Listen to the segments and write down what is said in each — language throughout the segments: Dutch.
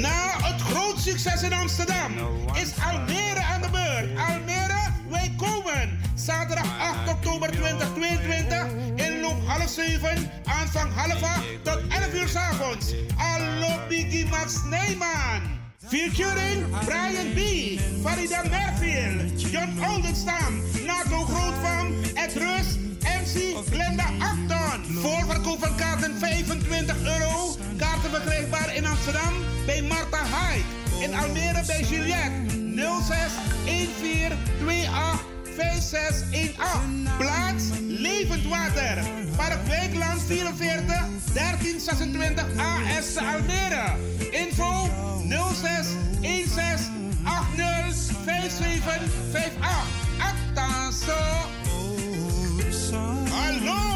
Na het groot succes in Amsterdam is Almere aan de beurt. Almere, wij komen. Zaterdag 8 oktober 2022 in loop half 7, aanvang half 8 tot 11 uur s avonds. Allo Biggie Max Neyman. Featuring Brian B., Farida Merfield, John Oldenstam, Nato Grootvam, Ed Rus, MC Glenda Acton. Voorverkoop van kaarten 25 euro. Kaarten verkrijgbaar in Amsterdam bij Marta Hyde. In Almere bij Juliette 06 14 28 5618. Plaats Levend Water. Park Wijkland 44 1326 AS Almere. Info 06 16 80 5758. Actanso. Hallo!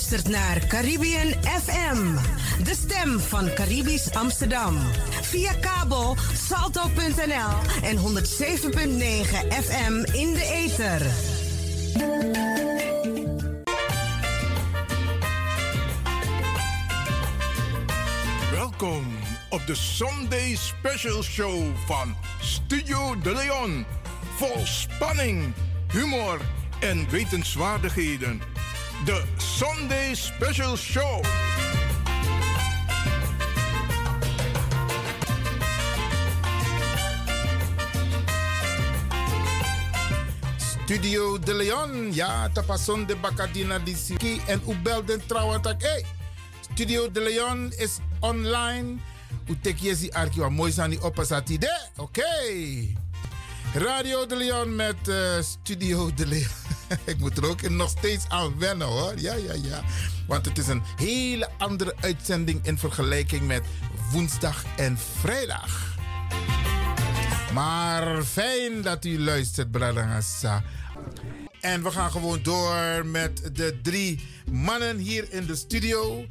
Luistert naar Caribbean FM, de stem van Caribisch Amsterdam. Via kabel salto.nl en 107.9 FM in de ether. Welkom op de Sunday Special Show van Studio De Leon. Vol spanning, humor en wetenswaardigheden. De Sunday Special Show. Studio De Leon, ja, tapason de Bacadina di Siki en u belden trouwens tak, hey, Studio De Leon is online. U tek jesi arki wa mooi sani opasati de, oké. Radio De Leon met eh, Studio De Leon. Ik moet er ook nog steeds aan wennen hoor. Ja, ja, ja. Want het is een hele andere uitzending in vergelijking met woensdag en vrijdag. Maar fijn dat u luistert, Bradangasa. En we gaan gewoon door met de drie mannen hier in de studio.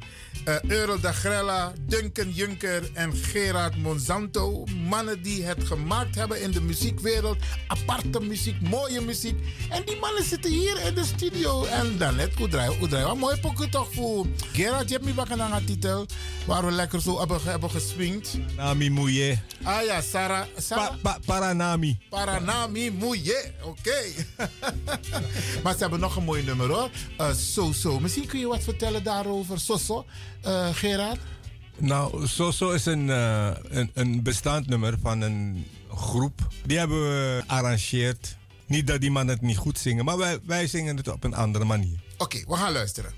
Uh, Earl Dagrella, Duncan Juncker en Gerard Monsanto. Mannen die het gemaakt hebben in de muziekwereld. Aparte muziek, mooie muziek. En die mannen zitten hier in de studio. En dan net, hoe draai je? Wat mooi pokken toch voor. Gerard, je hebt me bakken aan titel. Waar we lekker zo hebben, hebben geswingd. Nami Mouye. Ah ja, Sarah. Sarah? Pa, pa, Paranami. Paranami Mouye, oké. maar ze hebben nog een mooi nummer hoor. Uh, so, so. Misschien kun je wat vertellen daarover. Soso, uh, Gerard? Nou, Soso is een, uh, een, een bestaand nummer van een groep. Die hebben we gearrangeerd. Niet dat die mannen het niet goed zingen, maar wij, wij zingen het op een andere manier. Oké, okay, we gaan luisteren.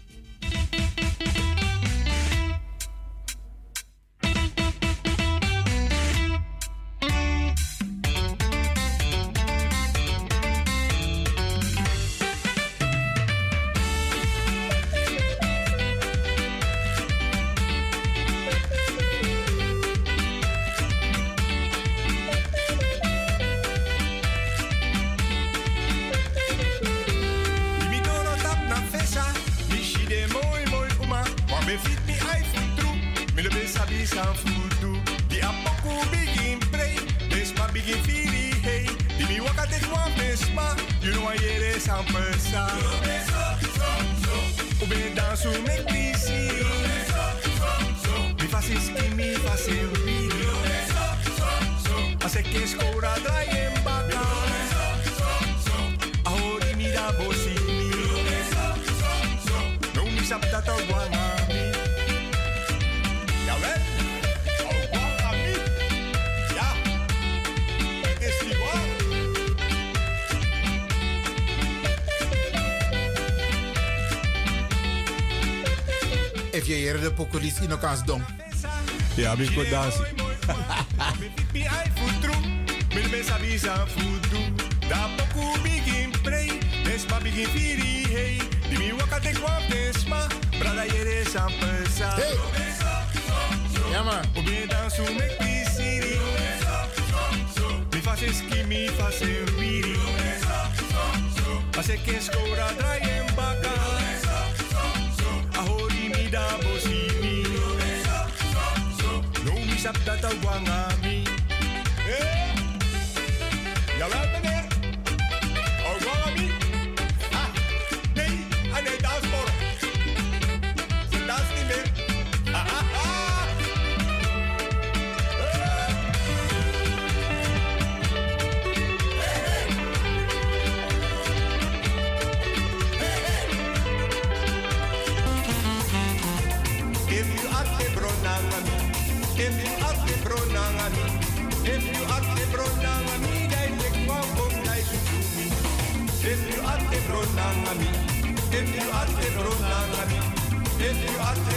Poku begin pray, des ma begin firi hey. Di mi waka te kwam des ma, brada yere sa pesa. Hey! Ja man. Obe dan su mek pi Sap dat a wanga mi. Eh? Jawel if you act the if you act the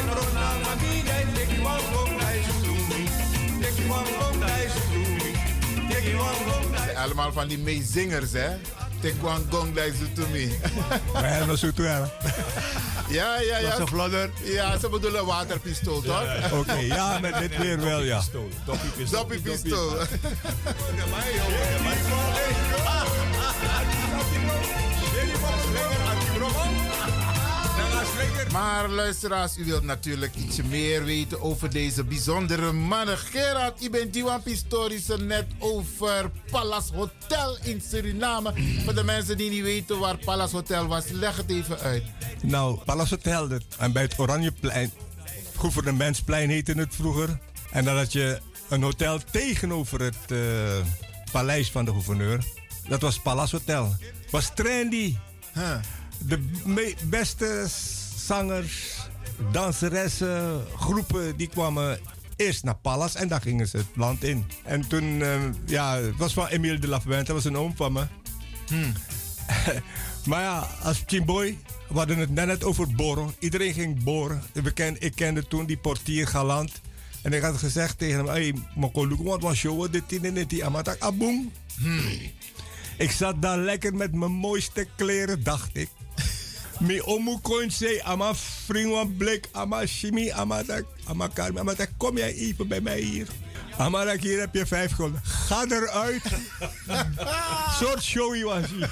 dai sutumi. Te kwam kom dai sutumi. Te kwam kom dai Allemaal van die meezingers, hè? Tekwang gong dai zutumi. Ja, dat is goed wel. Ja, ja, ja. Dat vlodder. Ja, ze bedoelen waterpistool, toch? Oké, ja, met dit weer wel, ja. Doppie pistool. Maar luisteraars, u wilt natuurlijk iets meer weten over deze bijzondere mannen. Gerard, je bent die historische net over Palace Hotel in Suriname. Voor de mensen die niet weten waar Palace Hotel was, leg het even uit. Nou, Palace Hotel, dat- en bij het Oranjeplein, Gouvernementsplein heette het vroeger. En dan had je een hotel tegenover het eh, paleis van de gouverneur. Dat was Palace Hotel. Was trendy. Huh. De beste zangers, danseressen, groepen, die kwamen eerst naar Palace en dan gingen ze het land in. En toen, eh, ja, het was van Emile de Lafayette, dat was een oom van me. maar ja, als Chimboy, we hadden het net over boren. Iedereen ging boren. Ken, ik kende toen die portier galant. En ik had gezegd tegen hem, hey, Mokoluku, wat was show, dit, dit en dit, amatak, aboom. Ik zat daar lekker met mijn mooiste kleren, dacht ik. Mi omu zei, ama vriend blik, ama shimi, ama tak, ama karmi, ama tak, kom jij even bij mij hier. Ama tak, hier heb je vijf gulden. Ga eruit. soort showy was hij.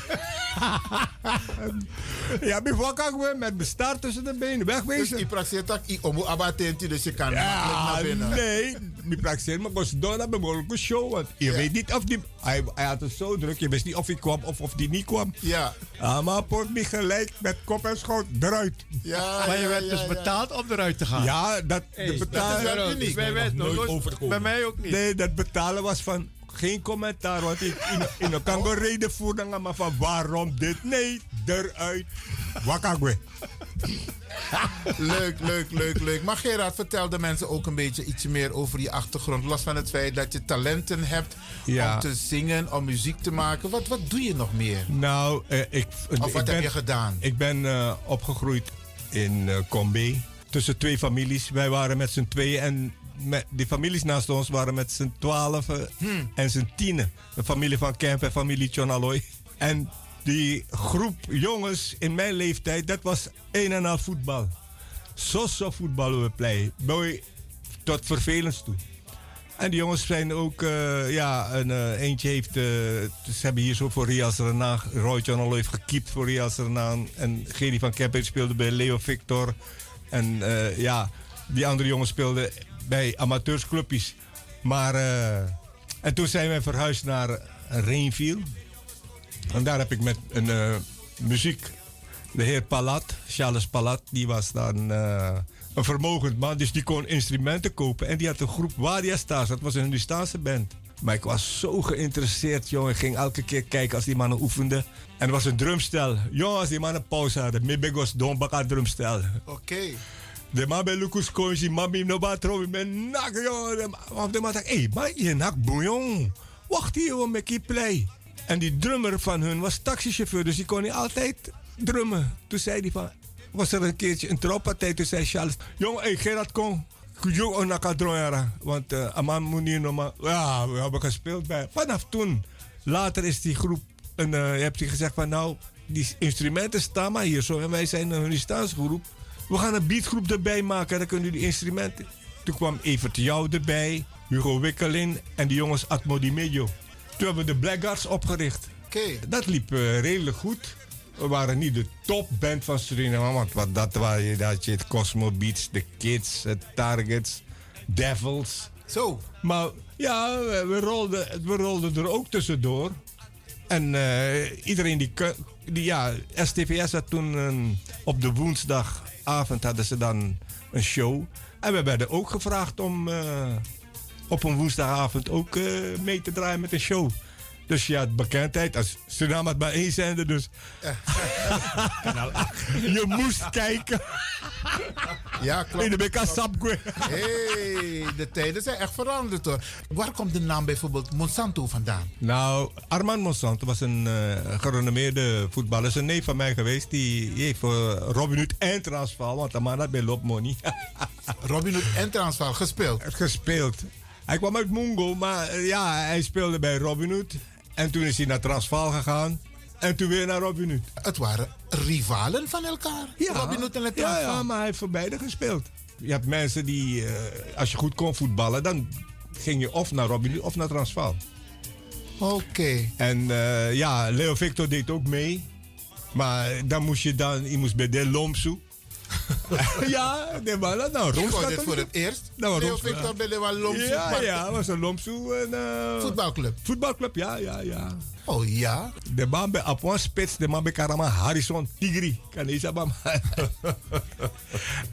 ja, ik wakker weer met mijn staart tussen de benen, Dus wegwezen. ik praxeer tak i omu abatenti, dus je kan Ja, naar binnen. nee. Mi praxeer, maar was door naar mijn show. Want je Ja. weet niet of die... Hij, hij had het zo druk, je wist niet of hij kwam of of die niet kwam. Ja, Ah, maar pot me gelijk met kop en schoot eruit. ja, Maar je werd ja, dus ja. betaald om eruit te gaan. Ja, dat, de betalen, dat is wel uniek. Bij mij nog ook niet. nee, dat betalen was van geen commentaar. Want ik in, in een kan een reden voeren, maar van waarom dit? Nee, eruit. Wakagwe. Leuk, leuk, leuk, leuk. Maar Gerard, vertel de mensen ook een beetje iets meer over je achtergrond. Los van het feit dat je talenten hebt Ja. om te zingen, om muziek te maken. Wat, wat doe je nog meer? Nou, eh, ik, Of wat ik heb je gedaan? Ik ben eh, opgegroeid in eh Combe. Tussen twee families. Wij waren met z'n tweeën en met, die families naast ons waren met z'n twaalf en z'n tienen. De familie van Kemp en familie John Alloy. En die groep jongens in mijn leeftijd, dat was een en al voetbal. Zo zo voetballen we play. Mooi tot vervelend toe. En die jongens zijn ook, eh, ja, een, eh, eentje heeft, eh, ze hebben hier zo voor Rias Renan, Roy John heeft gekiept voor Rias Renan. En Gerry van Kempen speelde bij Leo Victor. En ja, die andere jongens speelden bij amateursclubjes. Maar, eh, en toen zijn wij verhuisd naar Rainville. En daar heb ik met een eh, muziek, de heer Palat, Charles Palat, die was dan eh, een vermogend man. Dus die kon instrumenten kopen. En die had een groep Wadia Stars, dat was een Hindustaanse band. Maar ik was zo geïnteresseerd, jongen. Ik ging elke keer kijken als die mannen oefenden. En er was een drumstel. Jongen, als die mannen pauze hadden, mebegos don baka drumstel. Oké. De man bij Lucas Koinsi, mami no batro, ik ben nak, jongen. Of de man dacht, hé, maar je nak boeien. Wacht hier, jongen, met die play. En die drummer van hun was taxichauffeur, dus die kon niet altijd drummen. Toen zei hij van, was er een keertje een trouwpartij. Toen zei Charles, jong, hey, Gerard, kom. Kujuk ook naar Kadroyara. Want uh, Aman moet niet normaal... Ja, we hebben gespeeld bij... Vanaf toen. Later is die groep... En, uh, je hebt hij gezegd van nou, die instrumenten staan maar hier zo. En wij zijn een Hunistaansgroep. We gaan een beatgroep erbij maken. Dan kunnen jullie instrumenten... Toen kwam Evert Jou erbij. Hugo Wikkelin en de jongens Atmo Di Medio. Toen hebben we de Blackguards opgericht. Oké. Dat liep uh, redelijk goed. We waren niet de topband van Suriname, want wat dat waren dat je het Cosmo Beats, de Kids, het Targets, Devils. Zo. Maar ja, we, we, rolden, we rolden er ook tussendoor. En uh, iedereen die, die, ja, STVS had toen op de woensdagavond hadden ze dan een show. En we werden ook gevraagd om uh, op een woensdagavond ook uh, mee te draaien met een show. Dus je had bekendheid. Als Suriname had maar één zender, dus... je moest kijken. Ja, klopt. In de BK Sapgue. hey, de tijden zijn echt veranderd hoor. Waar komt de naam bijvoorbeeld Monsanto vandaan? Nou, Armand Monsanto was een uh, gerenommeerde voetballer. Is een neef van mij geweest. Die, die heeft voor Robin Hood en Transvaal, want de man had bij Lopmoney. Robin Hood en Transvaal gespeeld? Gespeeld. Hij kwam uit Mungo, maar uh, ja, hij speelde bij Robin Hood. En toen is hij naar Transvaal gegaan. En toen weer naar Robin Hood. Het waren rivalen van elkaar. Ja, Robin Hood en het ja, ja, maar hij heeft voor beide gespeeld. Je hebt mensen die, uh, als je goed kon voetballen, dan ging je of naar Robin Hood of naar Transvaal. Oké. Okay. En uh, ja, Leo Victor deed ook mee. Maar dan moest je dan, je moest bij De Lomsu. ja, nee, maar dat nou, Ik hoorde dit voor het eerst. Nou, Leo Victor Lomsu. Ja, ja, was een Lomsu. En, uh, voetbalclub. Voetbalclub, ja, ja, ja. Oh ja? De man bij Apuan Spits, de man bij Karama Harrison Tigri. Kan je zeggen,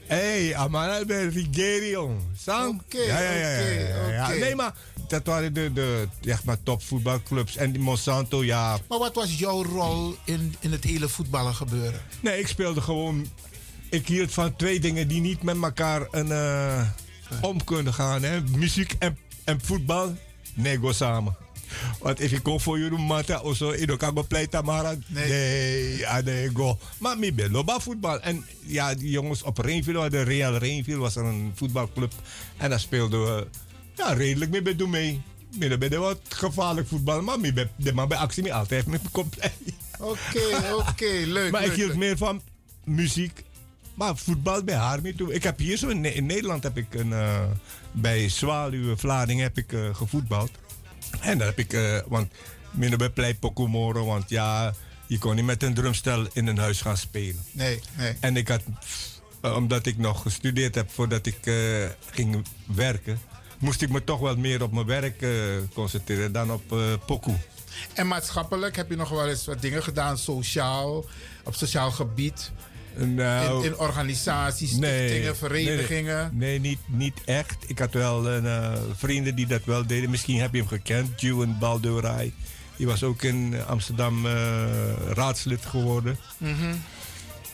Hé, Amana bij Rigerion. Sang? Oké, ja, ja, ja, ja, ja. Nee, maar dat waren de, de zeg maar, topvoetbalclubs. En die Monsanto, ja. Maar wat was jouw rol in, in het hele voetballen gebeuren? Nee, ik speelde gewoon ik hield van twee dingen die niet met elkaar een, uh, om kunnen gaan. Hè? Muziek en, en voetbal, nee, go samen. Want als ik kom voor jullie matten of zo, ik kan go play tamara. Nee, nee, ah, nee, go. Maar ik ben loba voetbal. En ja, die jongens op Reenville, de Real Reenville was er een voetbalclub. En daar speelden we ja, redelijk mee doen mee. Ik ben wat gevaarlijk voetbal, maar ik ben de man bij actie me altijd met compleet. Oké, oké, okay, leuk. Maar leuk, ik hield leuk. meer van muziek maar voetbal bij haar mee toe. Ik heb hier zo in, in Nederland heb ik een, uh, bij Zwaluwe Vlaarding heb ik uh, gevoetbald. En daar heb ik, uh, want minder bij Plei Pokumoro, want ja, je kon niet met een drumstel in een huis gaan spelen. Nee, nee. En ik had, omdat ik nog gestudeerd heb voordat ik ging werken, moest ik me toch wel meer op mijn werk concentreren dan op Poku. En maatschappelijk heb je nog wel eens wat dingen gedaan, sociaal, op sociaal gebied? Nou, in, in, organisaties, nee, stichtingen, verenigingen? Nee, nee, niet, niet echt. Ik had wel een, uh, vrienden die dat wel deden. Misschien heb je hem gekend, Juwen Baldeurij. Die was ook in Amsterdam uh, raadslid geworden. Mm -hmm.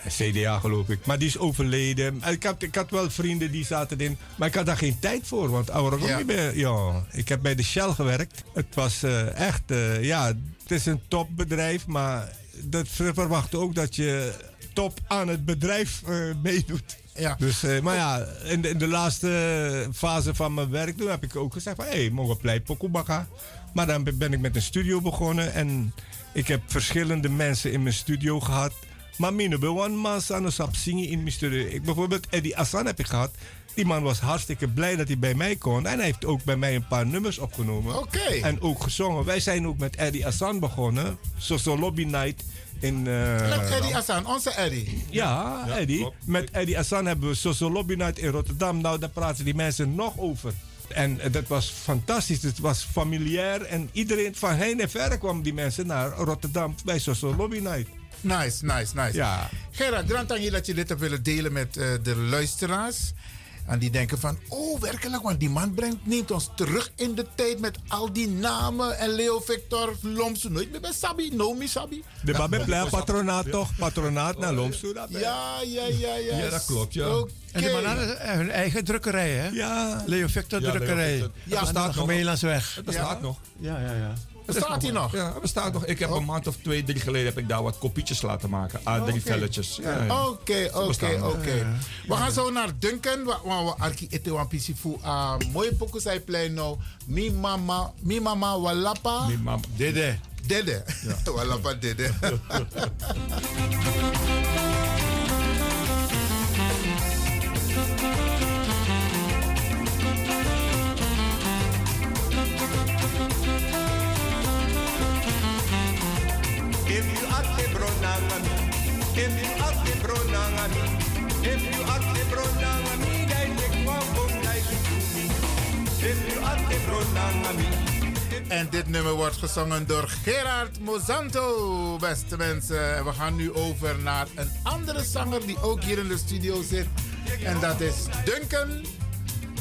CDA geloof ik. Maar die is overleden. Ik had, ik had wel vrienden die zaten in. Maar ik had daar geen tijd voor. Want ouder ja. Ben, ja, ik heb bij de Shell gewerkt. Het was uh, echt, ja, het is een topbedrijf. Maar dat verwachten ook dat je top aan het bedrijf uh, meedoet. Ja. Dus, uh, maar ja, in de, in de, laatste fase van mijn werk toen heb ik ook gezegd van... hé, hey, mogen pleit Pokubaka. Maar dan ben ik met een studio begonnen. En ik heb verschillende mensen in mijn studio gehad. Maar mine be one man aan zingen in mijn studio. Ik, bijvoorbeeld Eddie Assan heb ik gehad. Die man was hartstikke blij dat hij bij mij kon. En hij heeft ook bij mij een paar nummers opgenomen. Okay. En ook gezongen. Wij zijn ook met Eddie Assan begonnen. Zoals Lobby Night in... Uh, met Eddie Assan, onze Eddie. Ja, ja Eddie. Klopt. Met Eddie Assan hebben we Social Lobby Night in Rotterdam. Nou, daar praten die mensen nog over. En uh, dat was fantastisch. Het was familiair. En iedereen van heen en ver kwam die mensen naar Rotterdam bij Social Lobby Night. Nice, nice, nice. Ja. Gerard, grand je dat je dit hebt willen delen met uh, de luisteraars. En die denken van, oh werkelijk, want die man brengt, neemt ons terug in de tijd met al die namen. En Leo Victor, Lomsu, nooit meer bij Sabi, Nomi Sabi. De ja, Babbe Plein patronaat toch? Patronaat naar Lomsu. Ja, ja, ja, ja. Ja, dat klopt, ja. Okay. En die man hadden hun eigen drukkerij, hè? Ja. Leo Victor drukkerij. Ja, ja, dat bestaat nog. Bestaat ja. nog. Ja, ja, ja. Bestaat hij nog? Ja, bestaat nog. Ik heb Oh. een maand of twee, drie geleden heb ik daar wat kopietjes laten maken. A3 Oké. velletjes. Ja, ja. Oké, oké, oké. We gaan zo naar Duncan. We gaan arki ete wan pisi fu a mooie pokus hij play nou. Mi mama, mi mama walapa. Mi mam- Dede. Dede. walapa dede. En dit nummer wordt gezongen door Gerard Mozanto, beste mensen. En we gaan nu over naar een andere zanger die ook hier in de studio zit. En dat is Duncan.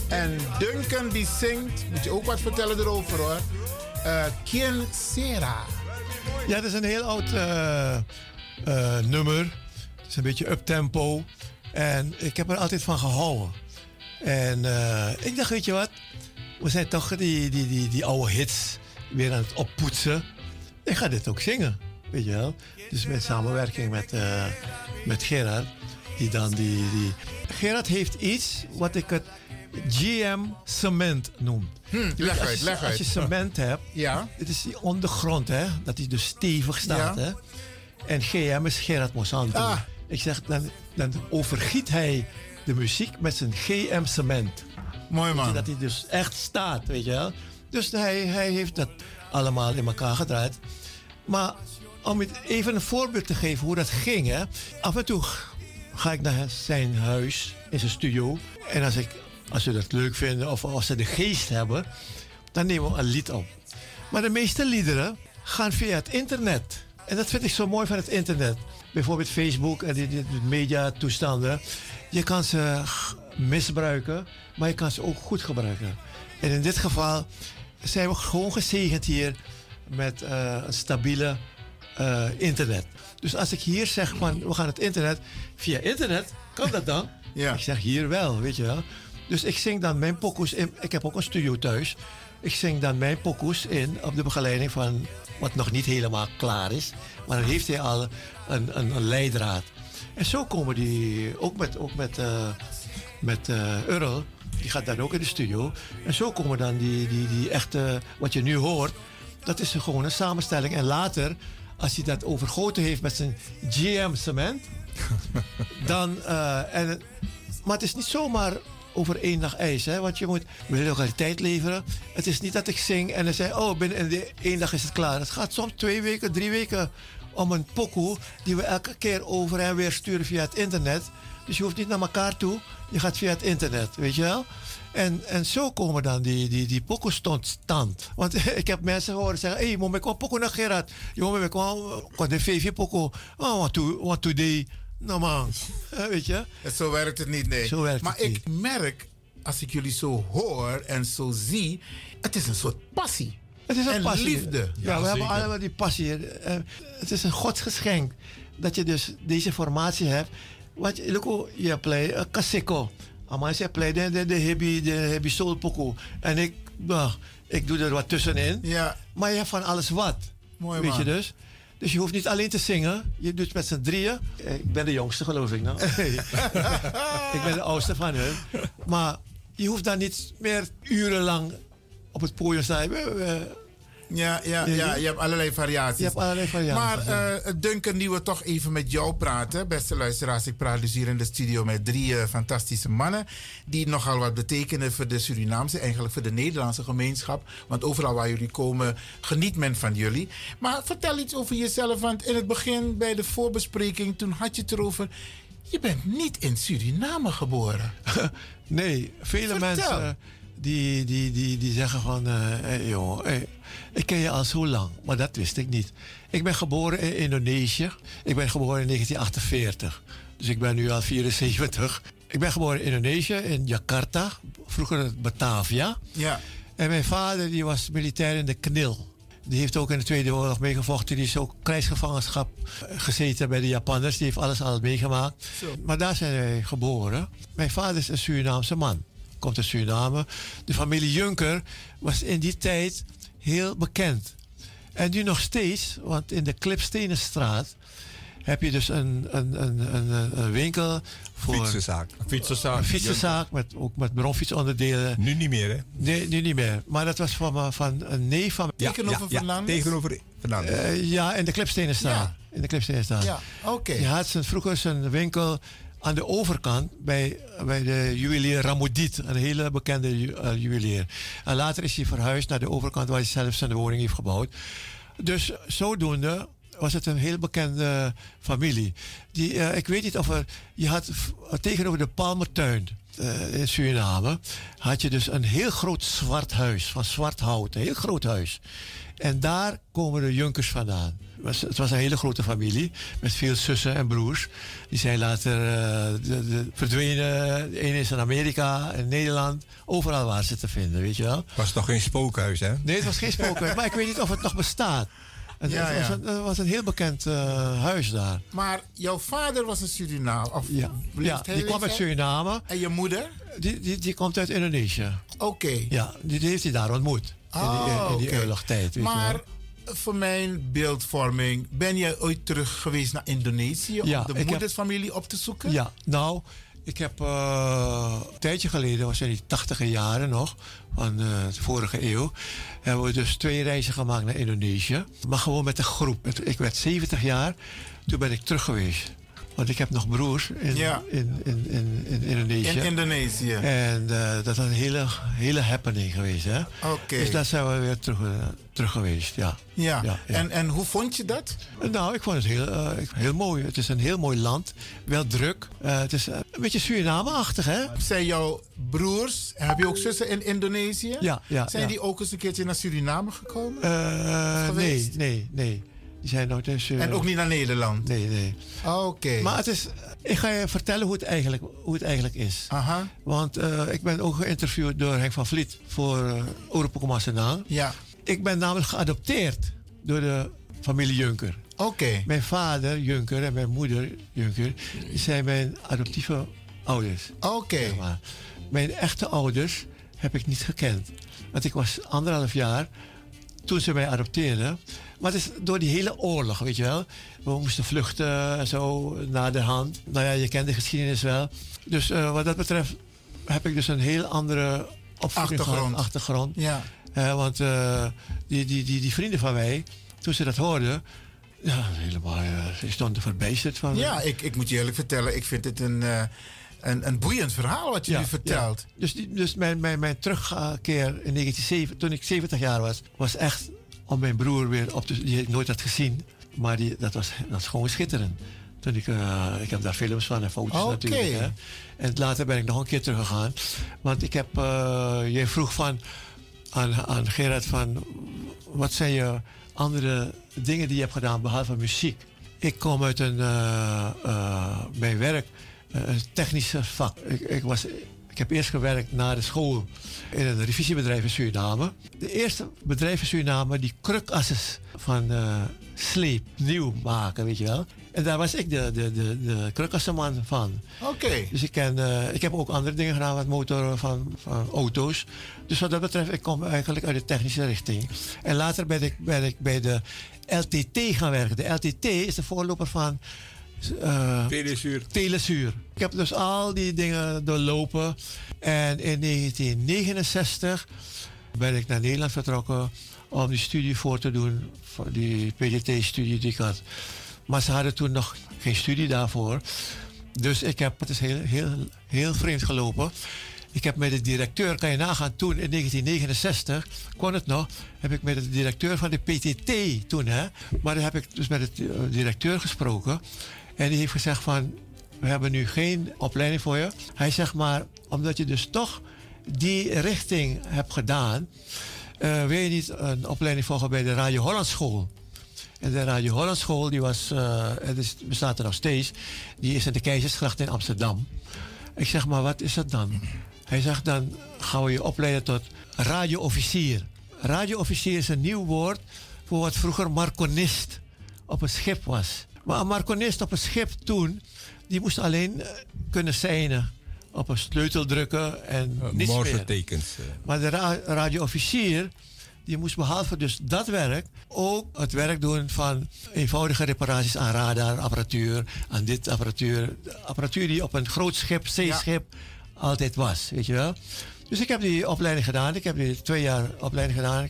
En Duncan die zingt, moet je ook wat vertellen erover hoor. Eh Quien Sera. Ja, het is een heel oud eh, eh, nummer. Het is een beetje uptempo. En ik heb er altijd van gehouden. En eh, ik dacht, weet je wat? We zijn toch die, die, die, die oude hits weer aan het oppoetsen. Ik ga dit ook zingen, weet je wel. Dus met samenwerking met, met Gerard. Die dan die, die... Gerard heeft iets wat ik het GM cement noem. Hm, leg uit, je- leg Als je uit. cement hebt, Ja. het is die ondergrond, hè? Dat hij dus stevig staat, Ja. hè? En GM is Gerard Monsanto. Ah. Ik zeg, dan, dan overgiet hij de muziek met zijn GM cement. Mooi man. Dat hij dus echt staat, weet je wel. Dus hij, hij heeft dat allemaal in elkaar gedraaid. Maar om even een voorbeeld te geven hoe dat ging, hè. Af en toe ga ik naar zijn huis, in zijn studio. En als, ik, als ze dat leuk vinden of als ze de geest hebben, dan nemen we een lied op. Maar de meeste liederen gaan via het internet. En dat vind ik zo mooi van het internet. Bijvoorbeeld Facebook en die mediatoestanden. Je kan ze misbruiken, maar je kan ze ook goed gebruiken. En in dit geval zijn we gewoon gezegend hier met eh, een stabiele eh, internet. Dus als ik hier zeg van we gaan het internet, via internet, kan dat dan? Ja. Ik zeg hier wel, weet je wel. Dus ik zing dan mijn pokoes in. Ik heb ook een studio thuis. Ik zing dan mijn pokoes in op de begeleiding van wat nog niet helemaal klaar is. Maar dan heeft hij al een, een, een leidraad. En zo komen die ook met, ook met, eh met eh Earl. Die gaat dan ook in de studio. En zo komen dan die, die, die echte, wat je nu hoort. Dat is gewoon een samenstelling. En later, als hij dat overgoten heeft met zijn GM cement. dan, eh, en, maar het is niet zomaar over één dag ijs. Hè? Want je moet lokaliteit leveren. Het is niet dat ik zing en dan zeg oh, binnen de één dag is het klaar. Het gaat soms twee weken, drie weken om een pokoe die we elke keer over en weer sturen via het internet. Dus je hoeft niet naar elkaar toe. Je gaat via het internet, weet je wel? En, en zo komen dan die, die, die pokoes tot stand. Want ik heb mensen horen zeggen: hé, hey, moet ik wel pokoe naar Gerard? Jongen, ik wel de VV pokoe. Oh, wat to, what today? Nou man, Eh, weet je? Zo werkt het niet, nee. Zo werkt maar het ik merk, als ik jullie zo hoor en zo zie, het is een soort passie. Het is een en passie. liefde. Ja, Ja, we hebben allemaal die passie. Eh, het is een godsgeschenk dat je dus deze formatie hebt. Wat je, look, je play een kaseko. Maar je play de, de, de heavy, de pokoe. En ik, nou, ik doe er wat tussenin. Ja, Maar je hebt van alles wat. Mooi, Weet man. je dus? Dus je hoeft niet alleen te zingen. Je doet met z'n drieën. Ik ben de jongste, geloof ik. Nou. ik ben de oudste van hun. Maar je hoeft dan niet meer urenlang op het podium te staan. Ja, ja, ja, je hebt allerlei variaties. Je hebt allerlei variaties, Maar eh Duncan, nu we toch even met jou praten, beste luisteraars. Ik praat dus hier in de studio met drie eh, fantastische mannen. Die nogal wat betekenen voor de Surinaamse, eigenlijk voor de Nederlandse gemeenschap. Want overal waar jullie komen, geniet men van jullie. Maar vertel iets over jezelf. Want in het begin, bij de voorbespreking, toen had je het erover. Je bent niet in Suriname geboren. Nee, vele Vertel. mensen die, die, die, die zeggen van... eh hey, joh, hey, ik ken je al zo lang, maar dat wist ik niet. Ik ben geboren in Indonesië. Ik ben geboren in 1948. Dus ik ben nu al 74. Ik ben geboren in Indonesië, in Jakarta. Vroeger Batavia. Ja. En mijn vader die was militair in de KNIL. Die heeft ook in de Tweede Oorlog meegevochten. Die is ook krijgsgevangenschap eh, gezeten bij de Japanners. Die heeft alles al meegemaakt. Maar daar zijn wij geboren. Mijn vader is een Surinaamse man. Komt uit Suriname. De familie Juncker was in die tijd heel bekend. En nu nog steeds, want in de Klipstenenstraat heb je dus een, een, een, een, een winkel voor Fietsenzaak. Fietsenzaak. een fietsenzaak, met, ook met bronfietsonderdelen. Nu niet meer, hè? Nee, nu niet meer. Maar dat was van, van een neef van Ja, Tegenover ja, Fernandes? Ja, tegenover Fernandes. Eh, ja, in de Klipstenenstraat. Ja. In de Klipstenenstraat. Ja, oké. Die had zijn, vroeger zijn winkel aan de overkant bij, bij de juwelier Ramodiet, een hele bekende eh, juwelier. En later is hij verhuisd naar de overkant waar hij zelf zijn woning heeft gebouwd. Dus zodoende was het een heel bekende familie. Die, eh, ik weet niet of er. Je had tegenover de Palmertuin eh, in Suriname. had je dus een heel groot zwart huis van zwart hout. Een heel groot huis. En daar komen de Junkers vandaan. Het was, het was een hele grote familie met veel zussen en broers. Die zijn later eh, de, de, verdwenen. De ene is in Amerika, in Nederland. Overal waar ze te vinden, weet je wel. Was toch geen spookhuis, hè? Nee, het was geen spookhuis, maar ik weet niet of het nog bestaat. Het, Ja, het was, ja. een, het was een heel bekend eh, huis daar. Maar jouw vader was een Surinaam. Of Ja, die kwam uit? Suriname. En je moeder? Die, die, die komt uit Indonesië. Oké. Ja, die, die heeft hij daar ontmoet. in die, Ah, in die oké. oorlogstijd. weet je Maar wel. Voor mijn beeldvorming, ben jij ooit terug geweest naar Indonesië Ja, om de heb- moedersfamilie op te zoeken? Ja, nou, ik heb eh, een tijdje geleden, was in die tachtige jaren nog, van eh, de vorige eeuw, hebben we dus twee reizen gemaakt naar Indonesië. Maar gewoon met een groep. Ik werd 70 jaar, toen ben ik terug geweest. Want ik heb nog broers in, Ja. in, in, in, in Indonesië. In Indonesië. En eh, dat was een hele, hele happening geweest. hè. Oké. Dus daar zijn we weer terug, eh, terug geweest, ja. Ja. Ja, ja. En, en hoe vond je dat? Nou, ik vond het heel, eh, heel mooi. Het is een heel mooi land. Wel druk. Eh, het is eh, een beetje Suriname-achtig, hè? Zijn jouw broers, heb je ook zussen in Indonesië? Ja, ja, Zijn die ook eens een keertje naar Suriname gekomen? Eh, nee, nee, nee. Die zijn nog dus... eh, en ook niet naar Nederland? Nee, nee. Oké. Maar het is... Ik ga je vertellen hoe het eigenlijk, hoe het eigenlijk is. Aha. Want eh, ik ben ook geïnterviewd door Henk van Vliet voor uh, Europa Senang. Ja. Ik ben namelijk geadopteerd door de familie Junker. Oké. Mijn vader Junker en mijn moeder Junker die zijn mijn adoptieve ouders. Oké. zeg maar. Mijn echte ouders heb ik niet gekend. Want ik was anderhalf jaar toen ze mij adopteerden. Maar het is door die hele oorlog, weet je wel. We moesten vluchten en zo naar de hand. Nou ja, je kent de geschiedenis wel. Dus eh, wat dat betreft heb ik dus een heel andere opvoeding Achtergrond. gehad, achtergrond. Ja. Eh, want eh, die, die, die, die vrienden van mij, toen ze dat hoorden, ja, helemaal, ze stonden verbijsterd van. Ja, ik, ik moet je eerlijk vertellen, ik vind het een, een, een boeiend verhaal wat je Ja, nu vertelt. ja. Dus, die, dus mijn, mijn, mijn terugkeer in 1970, toen ik 70 jaar was, was echt om mijn broer weer op te die ik nooit had gezien. Maar die, dat, was, dat was gewoon schitterend. Toen ik, eh, ik heb daar films van en foto's natuurlijk. Hè. En later ben ik nog een keer teruggegaan. Want ik heb, eh jij vroeg van, aan, aan Gerard van, wat zijn je andere dingen die je hebt gedaan behalve muziek? Ik kom uit een, eh, mijn werk, een technische vak. Ik, ik, was, ik heb eerst gewerkt na de school in een revisiebedrijf in Suriname. De eerste bedrijf in Suriname die krukasses van eh, sleep nieuw maken, weet je wel. En daar was ik de, de, de, de krukassenman van. Oké. Dus ik, ken, eh, ik heb ook andere dingen gedaan met motoren van, van auto's. Dus wat dat betreft, ik kom eigenlijk uit de technische richting. En later ben ik, ben ik bij de LTT gaan werken. De LTT is de voorloper van eh, Telesuur. Telesuur. Ik heb dus al die dingen doorlopen. En in 1969 ben ik naar Nederland vertrokken om die studie voor te doen. Die PGT-studie die ik had. Maar ze hadden toen nog geen studie daarvoor. Dus ik heb, het is heel, heel, heel vreemd gelopen. Ik heb met de directeur, kan je nagaan, toen in 1969, kon het nog, heb ik met de directeur van de PTT toen, hè. Maar dan heb ik dus met de directeur gesproken. En die heeft gezegd van, we hebben nu geen opleiding voor je. Hij zegt maar, omdat je dus toch die richting hebt gedaan, eh, wil je niet een opleiding volgen bij de Radio Holland School. En de Radio Holland School, die was, eh, het bestaat er nog steeds, die is in de Keizersgracht in Amsterdam. Ik zeg maar, wat is dat dan? Hij zegt, dan gaan we je opleiden tot radioofficier. Radioofficier is een nieuw woord voor wat vroeger marconist op een schip was. Maar een marconist op een schip toen, die moest alleen eh, kunnen seinen. Op een sleutel drukken en niets meer. Tekens. eh. Maar de ra radioofficier, die moest behalve dus dat werk ook het werk doen van eenvoudige reparaties aan radarapparatuur, aan dit apparatuur. Apparatuur die op een groot schip, zeeschip, altijd was, weet je wel. Dus ik heb die opleiding gedaan. Ik heb die twee jaar opleiding gedaan.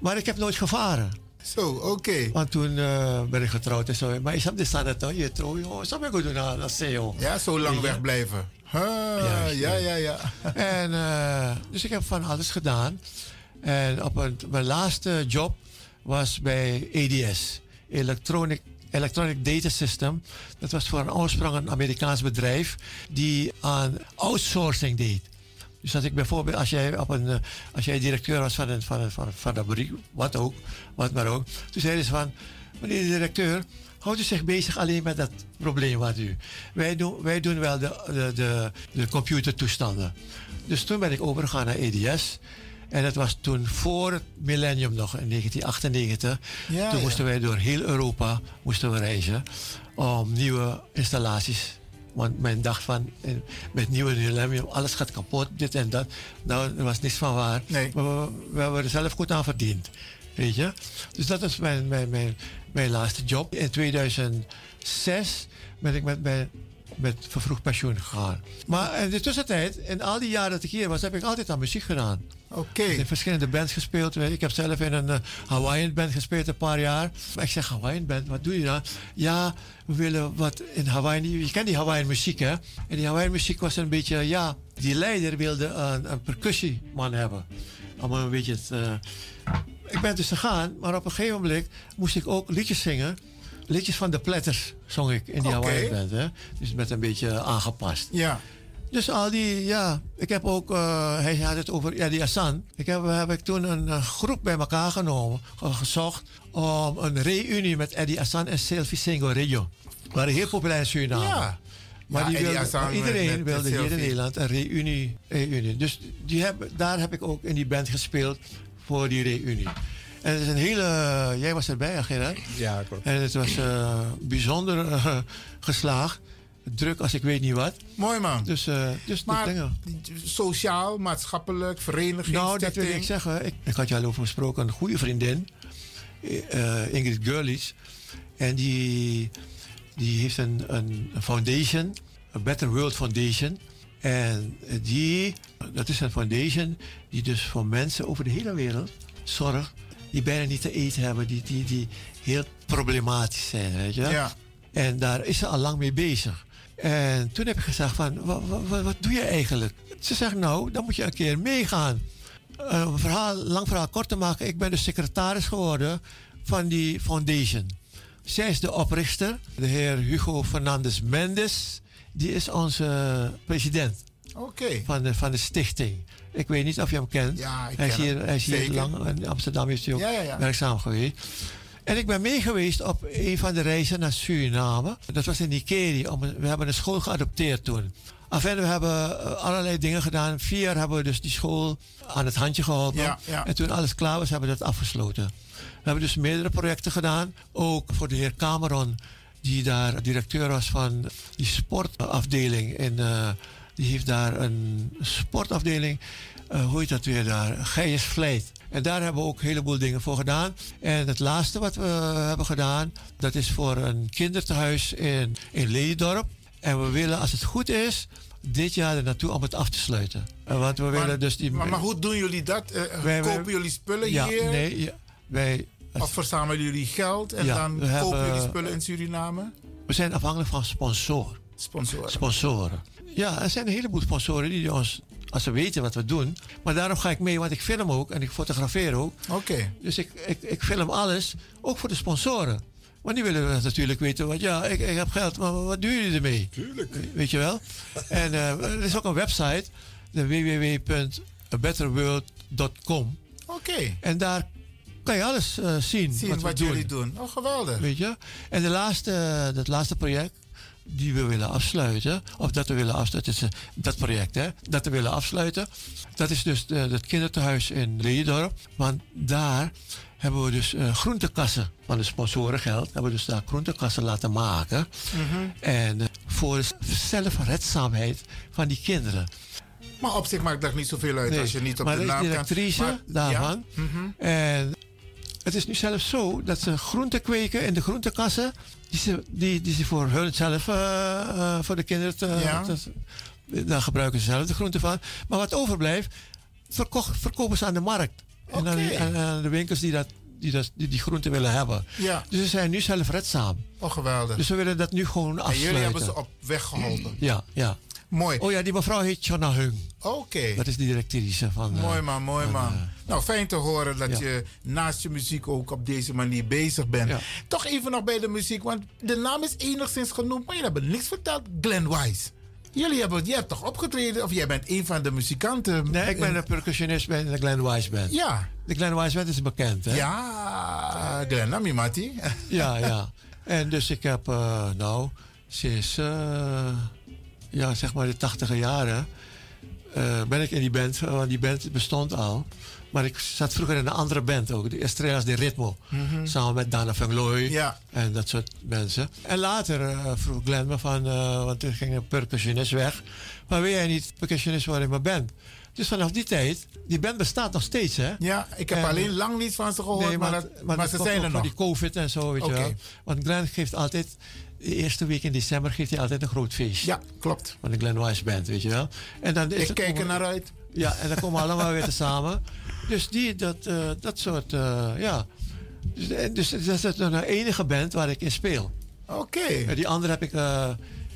Maar ik heb nooit gevaren. Zo, oké. Want toen eh, ben ik getrouwd en zo. Maar is dat de standaard toch? Je trouw, joh. Zou ik goed doen aan dat CEO? Ja, zo lang wegblijven. Huh, Juist, ja, ja. ja. En, eh, dus ik heb van alles gedaan. En op een, mijn laatste job was bij EDS, Electronic, Electronic Data System. Dat was voor een oorsprong een Amerikaans bedrijf die aan outsourcing deed. Dus dat ik bijvoorbeeld, als jij, op een, eh, als jij directeur was van een, van, een, van, een, van een fabriek, wat ook, wat maar ook. Toen zeiden ze van, meneer de directeur, houdt u zich bezig alleen met dat probleem wat u. Wij doen, wij doen wel de, de, de, de computertoestanden. Dus toen ben ik overgegaan naar EDS. En dat was toen voor het millennium nog, in 1998. Ja, toen ja. moesten wij door heel Europa moesten we reizen om nieuwe installaties. Want men dacht van, eh, met nieuwe millennium, alles gaat kapot, dit en dat. Nou, er was niks van waar. Nee. Maar we, we hebben er zelf goed aan verdiend. Weet je? Dus dat is mijn, mijn, mijn, mijn laatste job. In 2006 ben ik met, mijn, met vervroegd pensioen gegaan. Maar in de tussentijd, in al die jaren dat ik hier was, heb ik altijd aan muziek gedaan. Oké. In verschillende bands gespeeld. Ik heb zelf in een eh, Hawaiian band gespeeld een paar jaar. Ik zeg Hawaiian band, wat doe je dan? Ja, we willen wat in Hawaii. Je kent die Hawaiian muziek, hè? En die Hawaiian muziek was een beetje, ja, die leider wilde een, een percussieman hebben. Om een beetje het. eh, ik ben dus gegaan, maar op een gegeven moment moest ik ook liedjes zingen. Liedjes van de Platters zong ik in die band, hè? Dus met een beetje aangepast. Ja. Dus al die, ja. Ik heb ook, eh, hij had het over Eddie Hassan. Ik heb, heb ik toen een, eh, groep bij elkaar genomen, ge- gezocht om een reunie met Eddie Hassan en Selfie Singo Radio. waren heel populair in Suriname. Ja. Maar Ja, die Eddie wilde, Hassan met- iedereen met- met wilde hier in. Nederland een reunie. reunie. Dus die heb, daar heb ik ook in die band gespeeld voor die reunie. En het is een hele... Jij was erbij, Gerard? Ja, klopt. En het was eh, bijzonder eh, geslaagd. Druk als ik weet niet wat. Mooi man. Dus, eh dus Maar sociaal, maatschappelijk, vereniging, Nou, dat wil ik zeggen. Ik, ik had je al over gesproken. Een goede vriendin, Ingrid Gurlies. En die, die heeft een, een foundation, een Better World Foundation. En die, dat is een foundation die dus voor mensen over de hele wereld zorgt. Die bijna niet te eten hebben, die, die, die heel problematisch zijn, weet je. Ja. En daar is ze al lang mee bezig. En toen heb ik gezegd van, wat, wat, wat doe je eigenlijk? Ze zegt, nou, dan moet je een keer meegaan. Eh, Een verhaal, lang verhaal kort te maken, ik ben de secretaris geworden van die foundation. Zij is de oprichter, de heer Hugo Fernandez Mendes. Die is onze president van de, van de stichting. Ik weet niet of je hem kent. Ja, ik hij is ken hier, hem. hij is hier Zeker. lang in Amsterdam is hij ook Ja, ja, ja. werkzaam geweest. En ik ben mee geweest op een van de reizen naar Suriname. Dat was in Nikeri. We hebben een school geadopteerd toen. Enfin, we hebben eh, allerlei dingen gedaan. Vier jaar hebben we dus die school aan het handje geholpen. Ja, ja. En toen alles klaar was, hebben we dat afgesloten. We hebben dus meerdere projecten gedaan. Ook voor de heer Cameron, die daar directeur was van die sportafdeling. En eh, die heeft daar een sportafdeling. eh, hoe heet dat weer daar? Geiers Vlijt. En daar hebben we ook een heleboel dingen voor gedaan. En het laatste wat we hebben gedaan, dat is voor een kinderthuis in, in Leedorp. En we willen, als het goed is, dit jaar er naartoe om het af te sluiten. Eh, Want we willen dus die... Maar, maar hoe doen jullie dat? Eh, Wij- wij- kopen jullie spullen ja, hier? Nee, ja, wij... Of verzamelen jullie geld en Ja, dan kopen hebben- jullie spullen in Suriname? We zijn afhankelijk van sponsor. Sponsoren. Sponsoren. Ja, er zijn een heleboel sponsoren die ons, als ze weten wat we doen. Maar daarom ga ik mee, want ik film ook en ik fotografeer ook. Oké. Dus ik, ik, ik film alles, ook voor de sponsoren. Want die willen natuurlijk weten, wat, ja, ik, ik heb geld, maar wat doen jullie ermee? Tuurlijk. Weet je wel? En eh, er is ook een website, de www.betterworld.com. Oké. En daar kan je alles eh, zien, Zien wat, wat, we jullie doen. doen. Oh, geweldig. Weet je? En de laatste, dat laatste project die we willen afsluiten, of dat we willen afsluiten, is, eh, dat project hè, dat we willen afsluiten, dat is dus de, het kinderthuis in Leedorp. Want daar hebben we dus eh, groentekassen van de sponsorengeld, hebben we dus daar groentekassen laten maken. En eh, voor de zelfredzaamheid van die kinderen. Maar op zich maakt dat niet zoveel uit Nee, als je niet op maar de is naam kan. directrice Maar- daarvan. Ja, mhm. En het is nu zelfs zo dat ze groenten kweken in de groentekassen. Die ze, die, die ze voor hunzelf, eh, eh, voor de kinderen, te, Ja. te- daar gebruiken ze zelf de groenten van. Maar wat overblijft, verkocht, verkopen ze aan de markt. En aan, de winkels die, dat, die, dat, die die groenten willen hebben. Ja. Dus ze zijn nu zelfredzaam. Oh, geweldig. Dus we willen dat nu gewoon en afsluiten. jullie hebben ze op weg geholpen. Ja, ja. Mooi. Oh ja, die mevrouw heet Jonna Hung. Oké. Dat is de directrice van... eh, Mooi man, mooi van, man. eh, nou, fijn te horen dat ja. je naast je muziek ook op deze manier bezig bent. Ja. Toch even nog bij de muziek, want de naam is enigszins genoemd, maar jullie hebben niks verteld. Glenn Wise. Jullie hebben, jij hebt toch opgetreden, of jij bent een van de muzikanten? Nee, ik ben in- een percussionist bij de Glenn Wise Band. Ja. De Glenn Wise Band is bekend, hè? Ja, Glenn, Nami Mati. Ja, ja. En dus ik heb, eh, nou, sinds, eh, ja, zeg maar de tachtige jaren, eh, ben ik in die band, want die band bestond al. Maar ik zat vroeger in een andere band ook, de Estrellas de Ritmo. Samen met Dana van Looy Ja. en dat soort mensen. En later eh, vroeg Glenn me van, eh, want er ging een percussionist weg. Maar wil jij niet percussionist worden in mijn band? Dus vanaf die tijd, die band bestaat nog steeds, hè? Ja, ik heb En- alleen lang niet van ze gehoord, Nee, maar, maar, dat- maar, maar ze zijn er nog. die COVID en zo, weet je wel. Want Glenn geeft altijd, de eerste week in december geeft hij altijd een groot feestje. Ja, klopt. Van de Glenn Wise Band, weet je wel. En dan is Ik het kijk er naar uit. Ja, en dan komen we allemaal weer samen. Dus die, dat, eh, dat soort, eh, ja. Dus, eh, dus dat is de enige band waar ik in speel. Oké. En die andere heb ik eh,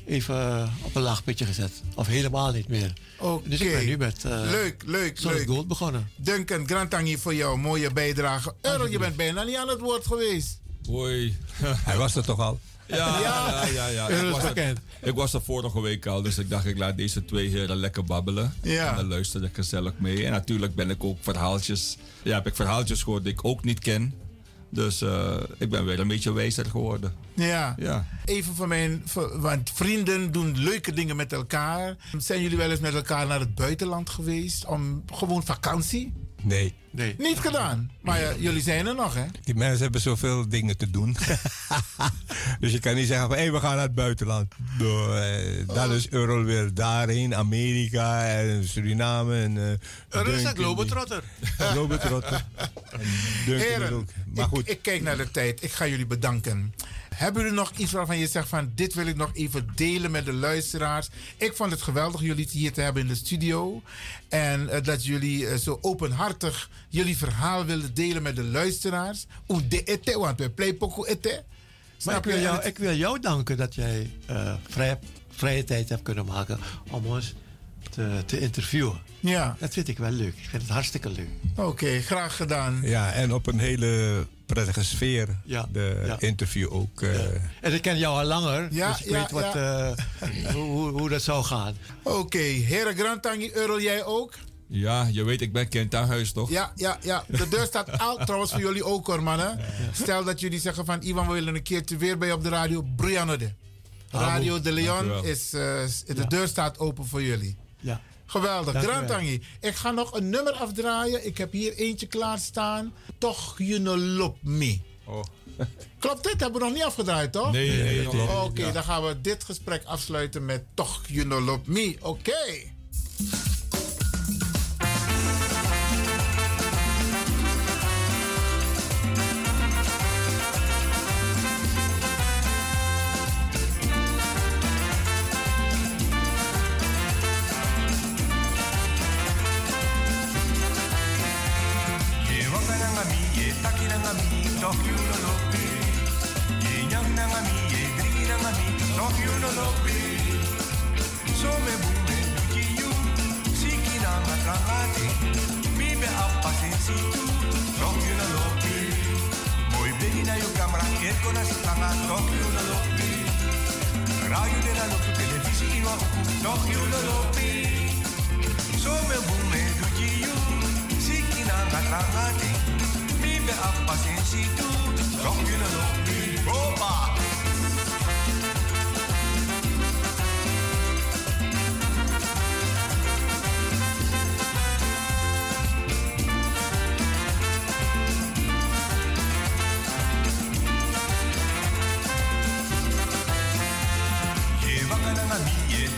even op een laag pitje gezet. Of helemaal niet meer. Oké. Dus ik ben nu met eh Leuk, leuk, Solid leuk. Gold begonnen. Duncan, Grantangi voor jouw mooie bijdrage. Earl, je bent bijna niet aan het woord geweest. Hoi. Hij was er toch al? Ja, ja, ja. ja, Ik, was er, ik was er vorige week al, dus ik dacht ik laat deze twee heren lekker babbelen. Ja. En dan luister ik gezellig mee. En natuurlijk ben ik ook verhaaltjes, ja, heb ik verhaaltjes gehoord die ik ook niet ken. Dus eh, ik ben weer een beetje wijzer geworden. Ja. Ja. Even van mijn. Want vrienden doen leuke dingen met elkaar. Zijn jullie wel eens met elkaar naar het buitenland geweest? Om gewoon vakantie? Nee. Nee. Niet gedaan. Maar ja, jullie zijn er nog, hè? Die mensen hebben zoveel dingen te doen. dus je kan niet zeggen van hé, we gaan naar het buitenland. Nou, eh, dan is Earl weer daarheen, Amerika en Suriname. En, eh, Er is een globetrotter. Globetrotter. Heren, ook. Maar ik, goed, ik kijk naar de tijd. Ik ga jullie bedanken. Hebben jullie nog iets waarvan je zegt van dit wil ik nog even delen met de luisteraars? Ik vond het geweldig jullie hier te hebben in de studio. En eh, dat jullie eh, zo openhartig jullie verhaal willen delen met de luisteraars. Hoe de ete, want we play poco ete. Maar ik wil, jou, ik wil jou danken dat jij eh, vrij, vrije tijd hebt kunnen maken om ons te, te interviewen. Ja, Dat vind ik wel leuk. Ik vind het hartstikke leuk. oké, graag gedaan. ja, en op een hele prettige sfeer. Ja, De ja. interview ook. eh, En ik ken jou al langer, Ja, dus ik ja, weet wat, eh, hoe, hoe, hoe dat zou gaan. Oké, heren Grantangi, Earl, jij ook? Ja, je weet, ik ben kind aan huis, toch? Ja, ja, ja. De deur staat oud trouwens voor jullie ook hoor, mannen. Stel dat jullie zeggen van Ivan, we willen een keertje weer bij je op de radio. Brianne de. Radio de Leon is, eh, de deur staat open voor jullie. Ja. Geweldig. Grantangi, ik ga nog een nummer afdraaien. Ik heb hier eentje klaarstaan. Toch love me. Oh. Klopt dit? Hebben we nog niet afgedraaid, toch? Nee, nee, nee. Oké. Ja. dan gaan we dit gesprek afsluiten met Toch love me. Oké. Camera, kerko na sitanga, Tokyo no lopi. Radio de na lopi, televisi iwa uku, Tokyo no lopi. So me bume nuki yu, siki nanga trangati. Mi be appa sensi tu, Tokyo no lopi. Opa!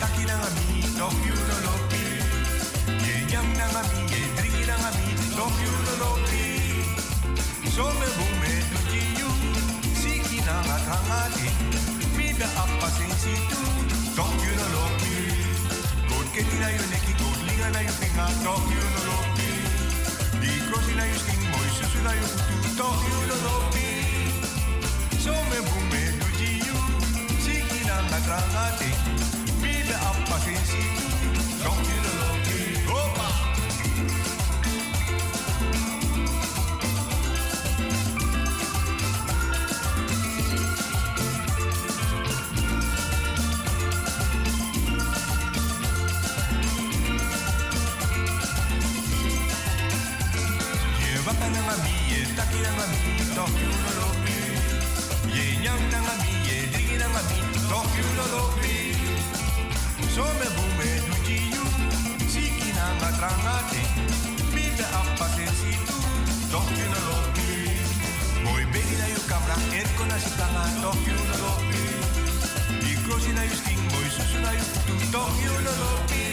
taki you no me. Na ngami, ye na ngami, don't me. So me bume siki na ngatangati, mida apa sing situ, don't no love me. Neki, good pinga, don't no love. Di krosi na yu kutu, me. So me bume siki na Don't you know me? So me bume nuji chi siki na ngatrangate, mita apate situ, tohti na lopi. Moi begi na yu kamra, erko na sitanga, na lopi. Ikrosi na yu sting, moi susu na yu, tohti na.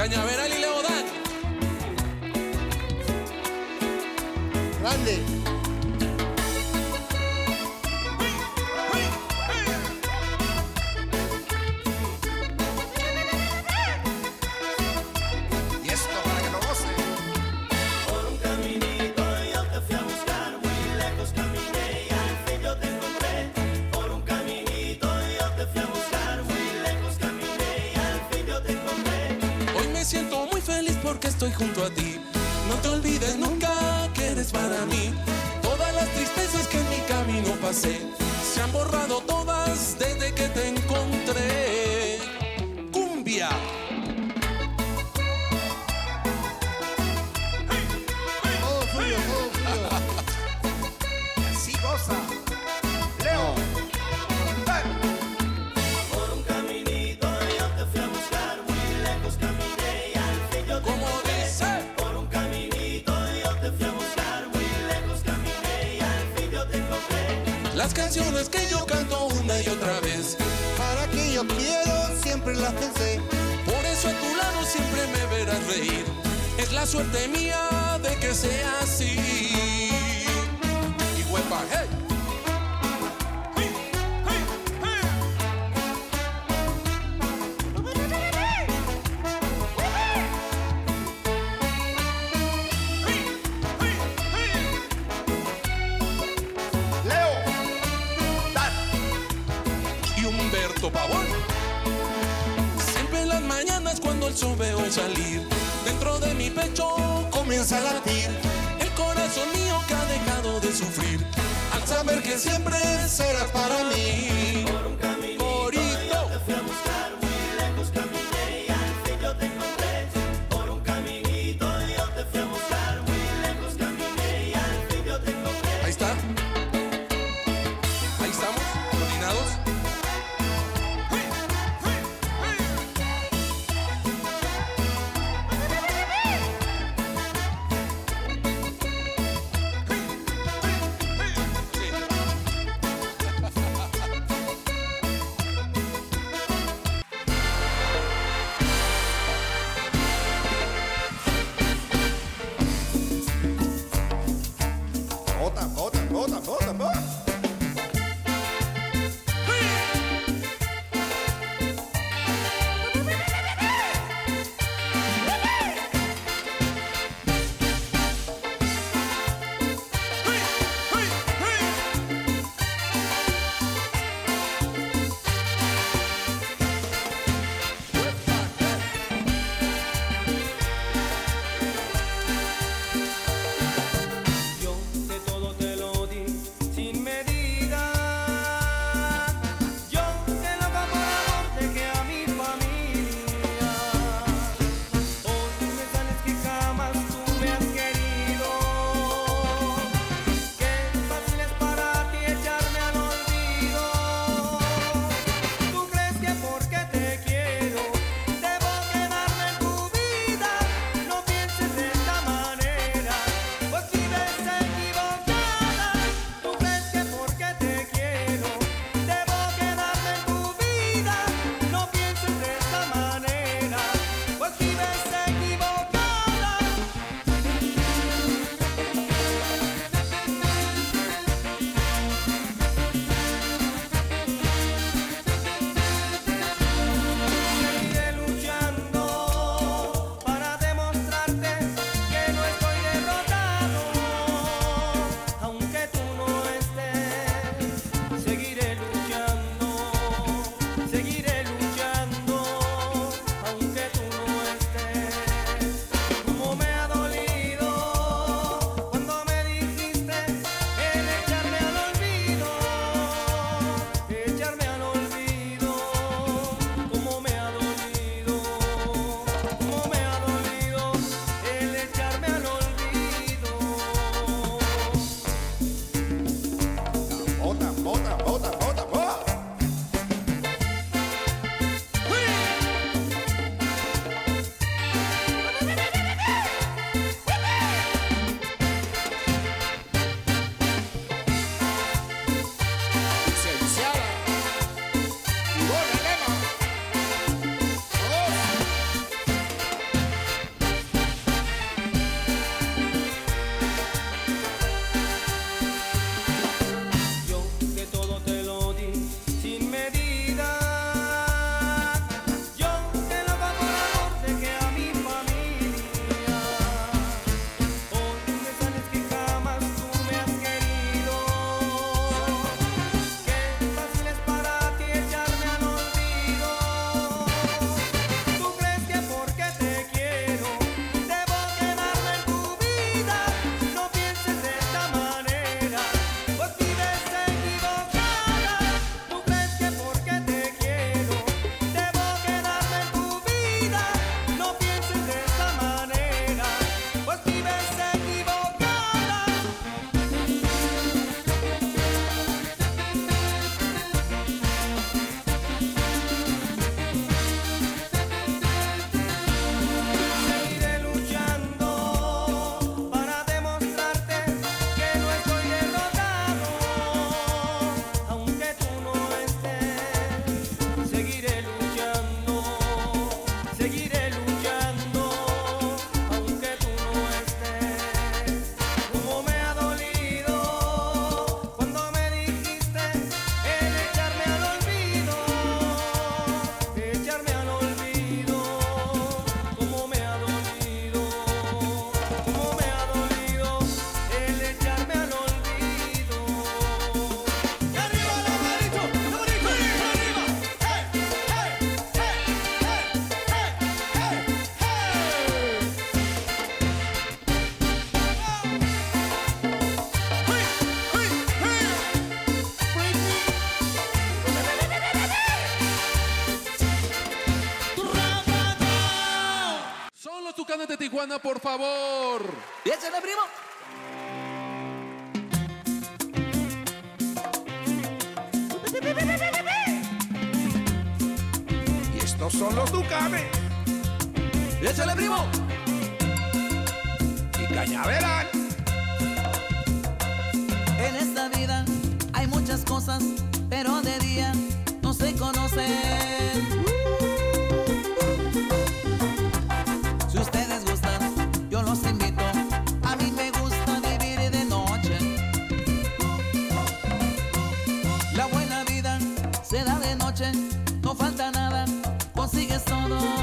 Cañaveral y Leodán. Grande. comienza a latir el corazón mío que ha dejado de sufrir al saber que siempre serás para mí. Tijuana, por favor. Y échale, primo. Y estos son los Ducames. Y échale, primo. Y Cañaveral. En esta vida hay muchas cosas, pero de día no se conocen. love.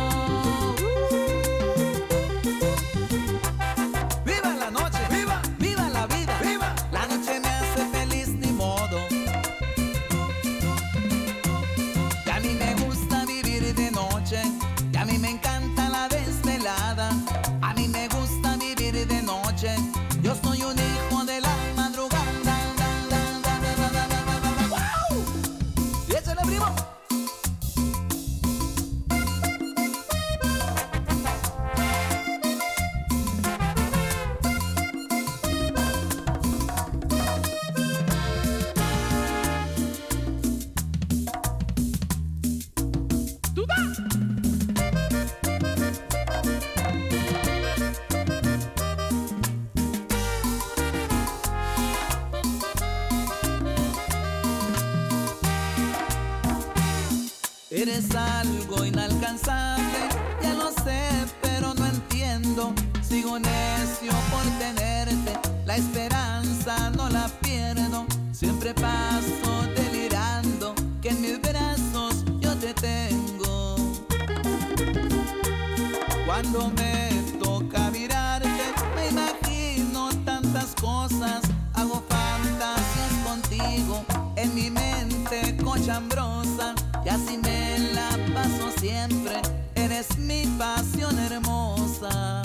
Cuando me toca mirarte, me imagino tantas cosas. Hago fantasías contigo en mi mente cochambrosa. Y así me la paso siempre. Eres mi pasión hermosa.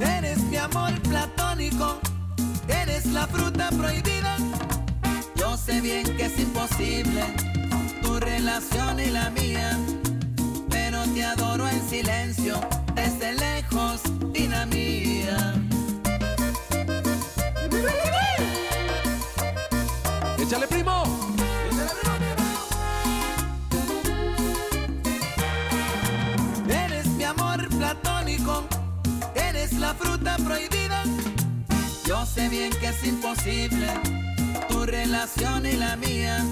Eres mi amor platónico. Eres la fruta prohibida. Yo sé bien que es imposible tu relación y la mía. Te adoro en silencio, desde lejos, Dina mía. Échale, primo. Eres mi amor platónico, eres la fruta prohibida. Yo sé bien que es imposible tu relación y la mía,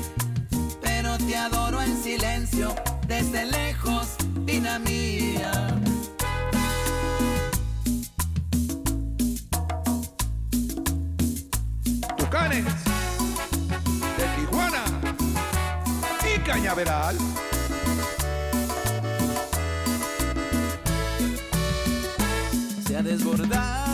pero te adoro en silencio, desde lejos, Dina mía. Tucanes. De Tijuana. Y Cañaveral. Se ha desbordado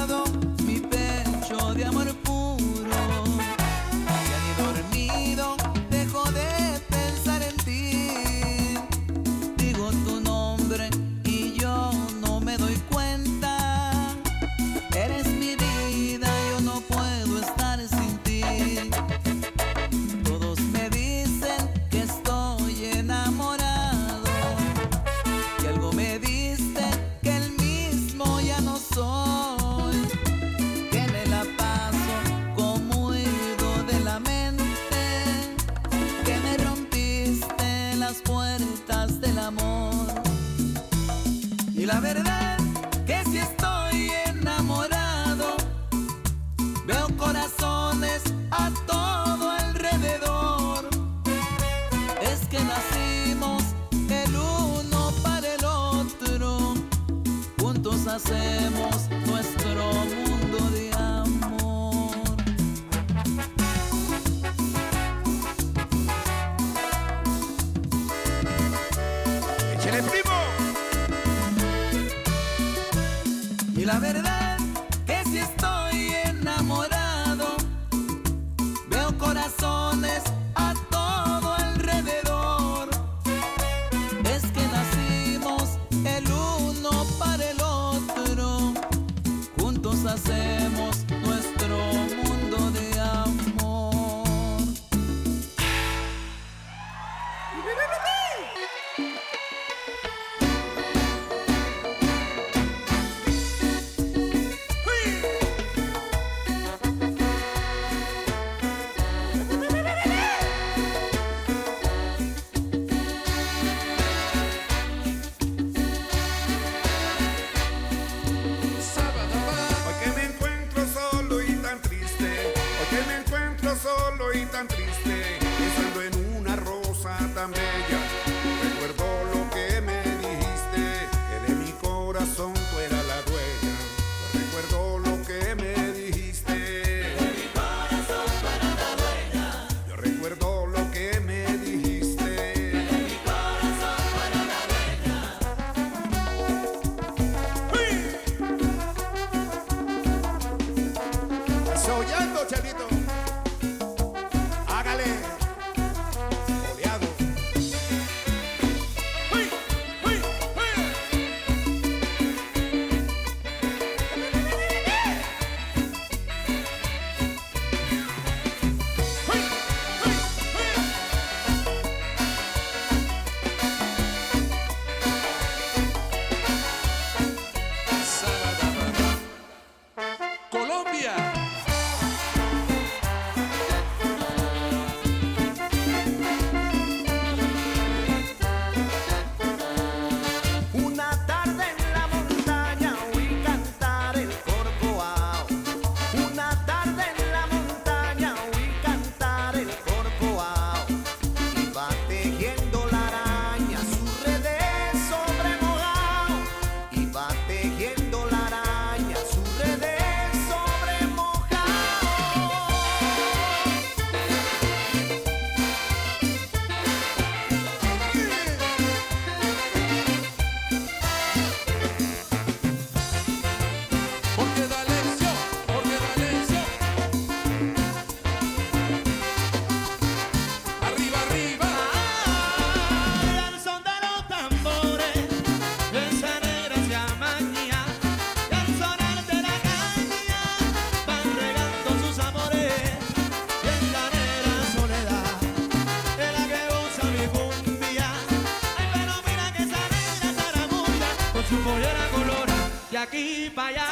aquí para allá,